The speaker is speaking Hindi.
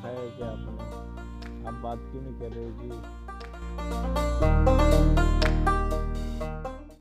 है क्या आप बात क्यों नहीं कर रहे जी?